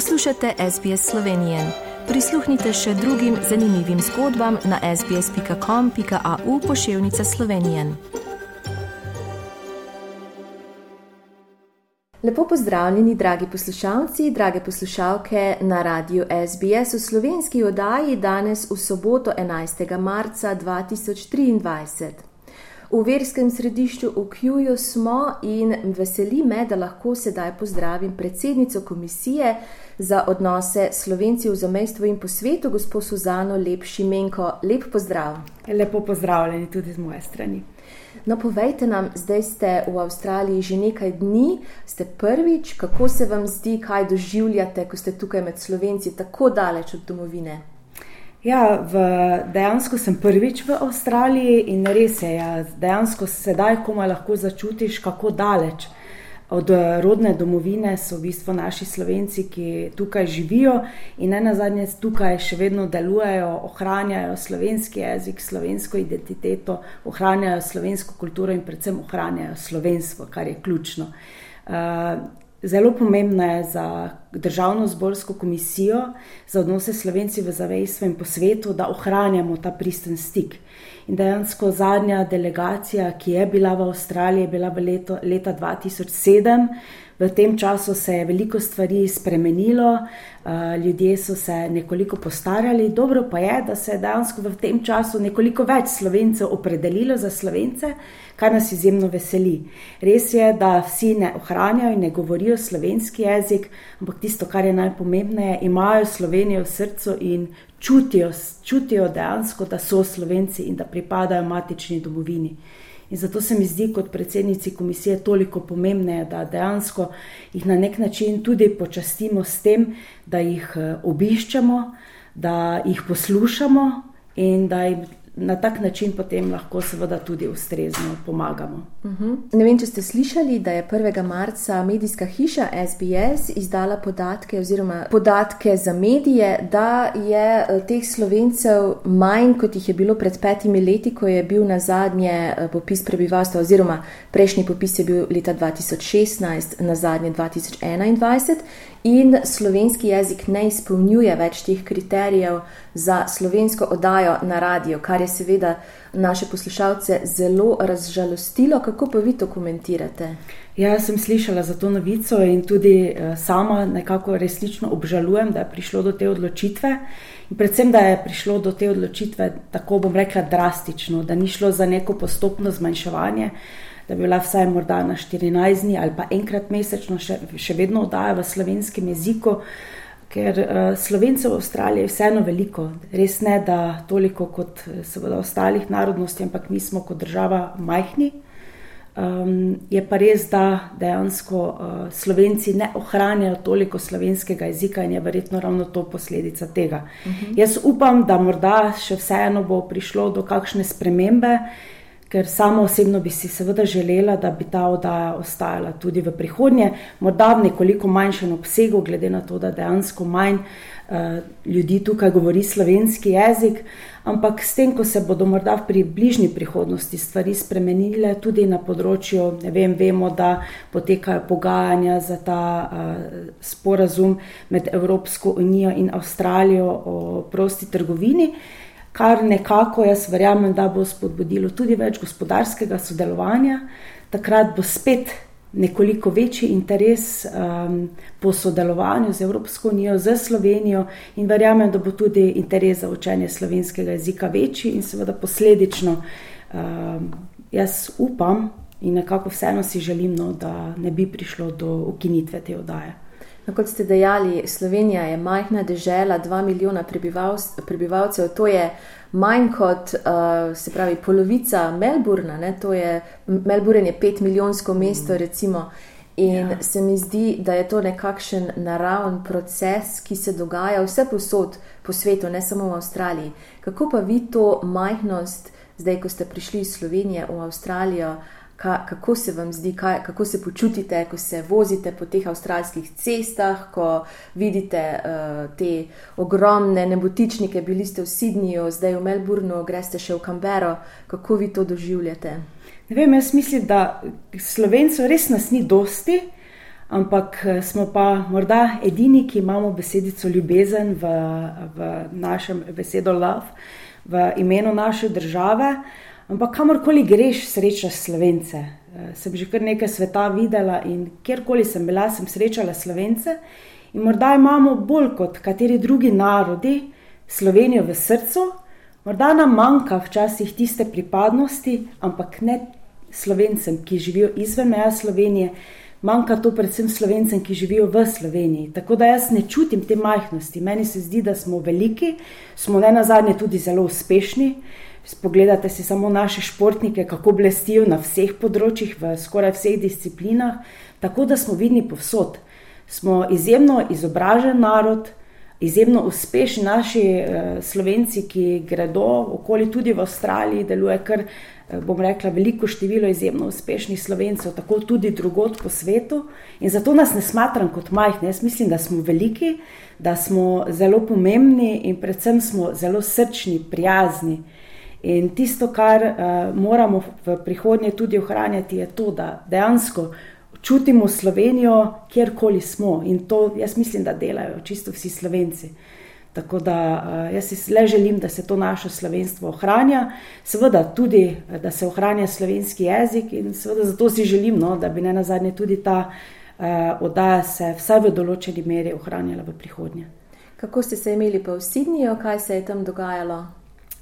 Poslušate SBS Slovenije. Prisluhnite še drugim zanimivim zgodbam na sbsp.com.au pošiljka Slovenije. Lepo pozdravljeni, dragi poslušalci, drage poslušalke na radiju SBS v slovenski oddaji danes v soboto 11. marca 2023. V verskem središču v Kjuju smo in veseli me, da lahko sedaj pozdravim predsednico komisije za odnose Slovenci v zamestvu in po svetu, gospod Suzano Lepšimenko. Lep pozdrav. Lepo pozdravljeni tudi z moje strani. No, povejte nam, zdaj ste v Avstraliji že nekaj dni, ste prvič, kako se vam zdi, kaj doživljate, ko ste tukaj med Slovenci, tako daleč od domovine? Ja, v, dejansko sem prvič v Avstraliji in res je, ja, dejansko sedaj komaj lahko začutiš, kako daleč od rodne domovine so v bistvu naši slovenci, ki tukaj živijo in ne na zadnje tukaj še vedno delujejo, ohranjajo slovenski jezik, slovensko identiteto, ohranjajo slovensko kulturo in predvsem ohranjajo slovenstvo, kar je ključno. Zelo pomembno je za državno zborsko komisijo za odnose slovenci v zavestvu in po svetu, da ohranjamo ta pristen stik. In dejansko zadnja delegacija, ki je bila v Avstraliji, je bila v leto, leta 2007. V tem času se je veliko stvari spremenilo, eh, ljudje so se nekoliko postarali. Dobro pa je, da se je dejansko v tem času nekoliko več slovencev opredelilo za slovence, kar nas izjemno veseli. Res je, da vsi ne ohranjajo in ne govorijo slovenski jezik, ampak tisto, kar je najpomembnejše, imajo Slovenijo v srcu in čutijo, čutijo dejansko, da so slovenci in da pripadajo matični domovini. In zato se mi zdi, kot predsednici komisije, toliko pomembneje, da dejansko jih na nek način tudi počastimo s tem, da jih eh, obiščemo, da jih poslušamo in da jim na tak način potem lahko seveda tudi ustrezno pomagamo. Uh mhm. -huh. Ne vem, če ste slišali, da je 1. marca medijska hiša SBS izdala podatke oziroma podatke za medije, da je eh, teh slovencev manj, kot jih je bilo pred petimi leti, ko je bil na zadnje eh, popis prebivalstva oziroma prejšnji popis je bil leta 2016, na zadnje 2021 in slovenski jezik ne izpolnjuje več teh kriterijev za slovensko oddajo na radio, kar je seveda naše poslušalce zelo razžalostilo. Kako pa vi to komentirate? Ja, sem slišala za to novico in tudi eh, sama nekako resnično obžalujem, da je prišlo do te odločitve. In predvsem, da je prišlo do te odločitve tako, bom rekla, drastično, da ni šlo za neko postopno zmanjševanje, da bi bila vsaj morda na 14 dni ali pa enkrat mesečno še, še vedno oddaja v slovenskem jeziku, ker uh, slovencev v Avstraliji je vseeno veliko, res ne da toliko kot seveda ostalih narodnosti, ampak mi smo kot država majhni. Um, je pa res, da dejansko uh, Slovenci ne ohranjajo toliko slovenskega jezika in je verjetno ravno to posledica tega. Uh mhm. -huh. Jaz upam, da morda še vseeno bo prišlo do kakšne spremembe, ker sama osebno bi si seveda želela, da bi ta oddaja ostajala tudi v prihodnje, morda v nekoliko manjšem obsegu, glede na to, da dejansko manj uh, ljudi tukaj govori slovenski jezik. Ampak s tem, ko se bodo morda v bližnji prihodnosti stvari spremenile, tudi na področju, ne vem, vemo, da potekajo pogajanja za ta uh, sporazum med Evropsko unijo in Avstralijo o prosti trgovini. Uh, kar nekako jaz verjamem, da bo spodbudilo tudi več gospodarskega sodelovanja. Takrat bo spet nekoliko večji interes um, po sodelovanju z Evropsko unijo, z Slovenijo in verjamem, da bo tudi interes za učenje slovenskega jezika večji in seveda posledično um, jaz upam in nekako vseeno si želim, no, da ne bi prišlo do ukinitve te oddaje. No, kot ste dejali, Slovenija je majhna država, dva milijona prebivalcev, to je manj kot uh, se pravi polovica Melbourna. Je, Melbourne je pet milijonsko mesto, recimo. In ja. se mi zdi, da je to nekakšen naravni proces, ki se dogaja vse posod po svetu, ne samo v Avstraliji. Kako pa vi to majhnost, zdaj, ko ste prišli iz Slovenije v Avstralijo, uh, kako se vam zdi, kaj, kako se počutite, ko se vozite po teh avstralskih cestah, ko vidite uh, te ogromne nebotičnike, bili ste v Sydneyju, zdaj v Melbournu, greste še v Canberro, kako vi to doživljate? Ne vem, jaz mislim, da slovencev res nas ni dosti. ampak eh, smo pa morda edini, ki imamo besedico ljubezen v, v našem besedu love, v imenu naše države. Ampak kamorkoli greš, srečaš slovence. Eh, sem že kar nekaj sveta videla in kjerkoli sem bila, sem srečala slovence. In morda imamo bolj kot kateri drugi narodi Slovenijo v srcu, morda nam manjka včasih tiste pripadnosti, ampak ne slovencem, ki živijo izven meja Slovenije, manjka to predvsem slovencem, ki živijo v Sloveniji. Tako da jaz ne čutim te majhnosti. Meni se zdi, da smo veliki, smo ne na zadnje tudi zelo uspešni. Spogledate si samo naše športnike, kako blestijo na vseh področjih, v skoraj vseh disciplinah, tako da smo vidni povsod. Smo izjemno izobražen narod, izjemno uspešni naši eh, slovenci, ki gredo okoli tudi v Avstraliji, deluje kar Eh, bom rekla, veliko število izjemno uspešnih slovencev, tako tudi drugot po svetu. In zato nas ne smatram kot majhne. Jaz mislim, da smo veliki, da smo zelo pomembni in predvsem smo zelo srčni, prijazni. In tisto, kar uh, moramo v prihodnje tudi ohranjati, je to, da dejansko čutimo Slovenijo, kjerkoli smo. In to jaz mislim, da delajo čisto vsi slovenci. Tako da uh, jaz si le želim, da se to naše slovenstvo ohranja, seveda tudi, da se ohranja slovenski jezik in seveda zato si želim, no, da bi ne na zadnje tudi ta uh, oddaja se vsaj v določeni meri ohranjala v prihodnje. Kako ste se imeli pa v Sidniju, kaj se je tam dogajalo?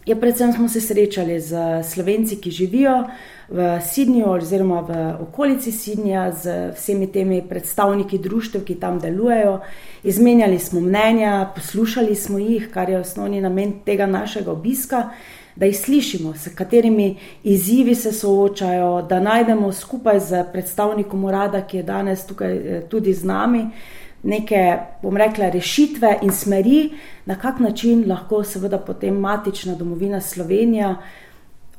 Ja, predvsem smo se srečali z slovenci, ki živijo v Sidnju oziroma v okolici Sidnja, z vsemi temi predstavniki društev, ki tam delujejo. Izmenjali smo mnenja, poslušali smo jih, kar je osnovni namen tega našega obiska, da jih slišimo, s katerimi izzivi se soočajo, da najdemo skupaj z predstavnikom urada, ki je danes tukaj eh, tudi z nami neke, bom rekla, rešitve in smeri, na kak način lahko seveda potem matična domovina Slovenija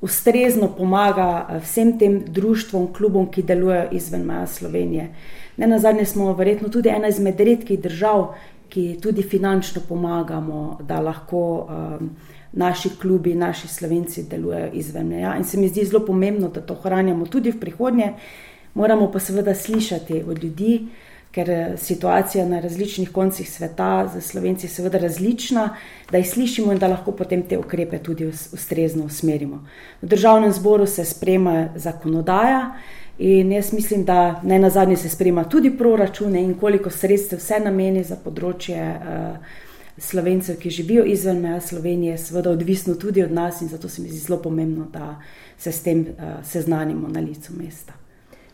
ustrezno pomaga eh, vsem tem društvom, klubom, ki delujejo izven meja Slovenije. Ne na zadnje smo verjetno tudi ena izmed redkih držav, ki tudi finančno pomagamo, da lahko um, naši klubi, naši slovenci delujejo izven meja. In se mi zdi zelo pomembno, da to ohranjamo tudi v prihodnje. Moramo pa seveda slišati od ljudi, ker je situacija na različnih koncih sveta za slovenci seveda različna, da jih slišimo in da lahko potem te ukrepe tudi ustrezno usmerimo. V državnem zboru se sprema zakonodaja in jaz mislim, da ne na zadnje se sprema tudi proračune in koliko sredstev se nameni za področje. Uh, Slovencev, ki živijo izven meja Slovenije, je seveda odvisno tudi od nas, in zato se mi zdi zelo pomembno, da se s tem uh, seznanimo na licu mesta.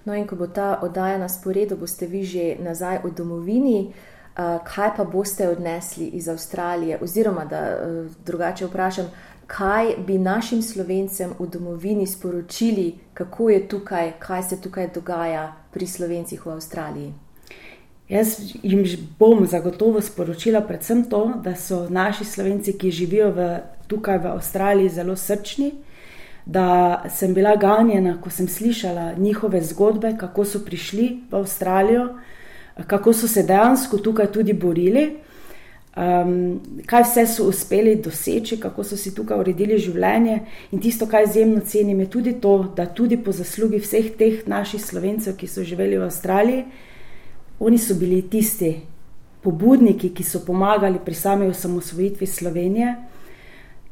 No, in ko bo ta oddaja na sporedu, boste vi že nazaj v domovini. Uh, kaj pa boste odnesli iz Avstralije, oziroma da uh, drugače vprašam, kaj bi našim slovencem v domovini sporočili, kako je tukaj, kaj se tukaj dogaja pri slovencih v Avstraliji? Jaz jim bom zagotovo sporočila predvsem to, da so naši slovenci, ki živijo v, tukaj v Avstraliji, zelo srčni, da sem bila ganjena, ko sem slišala njihove zgodbe, kako so prišli v Avstralijo, kako so se dejansko tukaj tudi borili, um, kaj vse so uspeli doseči, kako so si tukaj uredili življenje. In tisto, kar izjemno cenim, je tudi to, da tudi po zaslugi vseh teh naših slovencev, ki so živeli v Avstraliji, oni so bili tisti pobudniki, ki so pomagali pri sami osamosvojitvi Slovenije.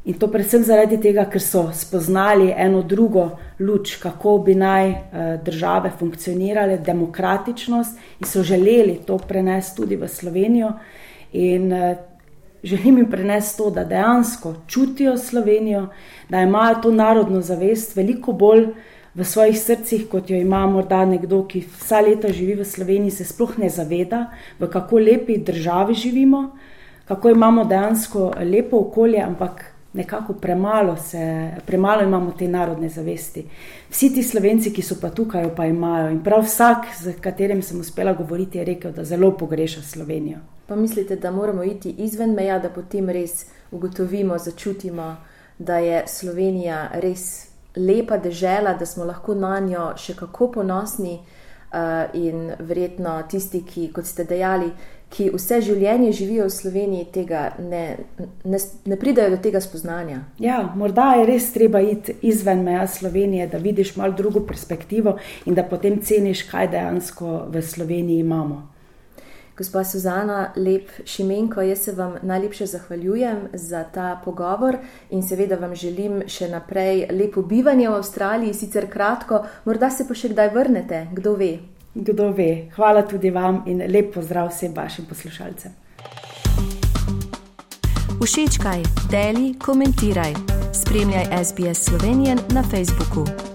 In to predvsem zaradi tega, ker so spoznali eno drugo luč, kako bi naj eh, države funkcionirale, demokratičnost in so želeli to prenesti tudi v Slovenijo. In eh, želim jim prenesti to, da dejansko čutijo Slovenijo, da imajo to narodno zavest veliko bolj v svojih srcih, kot jo ima morda nekdo, ki vsa leta živi v Sloveniji, se sploh ne zaveda, v kako lepi državi živimo, kako imamo dejansko lepo okolje, ampak nekako premalo, se, premalo imamo te narodne zavesti. Vsi ti slovenci, ki so pa tukaj, pa imajo. In prav vsak, z katerim sem uspela govoriti, je rekel, da zelo pogreša Slovenijo. Pa mislite, da moramo iti izven meja, da potem res ugotovimo, začutimo, da je Slovenija res lepa država, da smo lahko na njo še kako ponosni. Uh, in verjetno tisti, ki, kot ste dejali, ki vse življenje živijo v Sloveniji, tega ne, ne, ne pridajo do tega spoznanja. Ja, morda je res treba iti izven meja Slovenije, da vidiš malo drugo perspektivo in da potem ceniš, kaj dejansko v Sloveniji imamo. Gospa Suzana Lep Šimenko, jaz se vam najlepše zahvaljujem za ta pogovor in seveda vam želim še naprej lepo bivanje v Avstraliji, sicer kratko, morda se pa še kdaj vrnete, kdo ve. Kdo ve. Hvala tudi vam in lep pozdrav vsem vašim poslušalcem. Všečkaj, deli, komentiraj. Spremljaj SBS Slovenijo na Facebooku.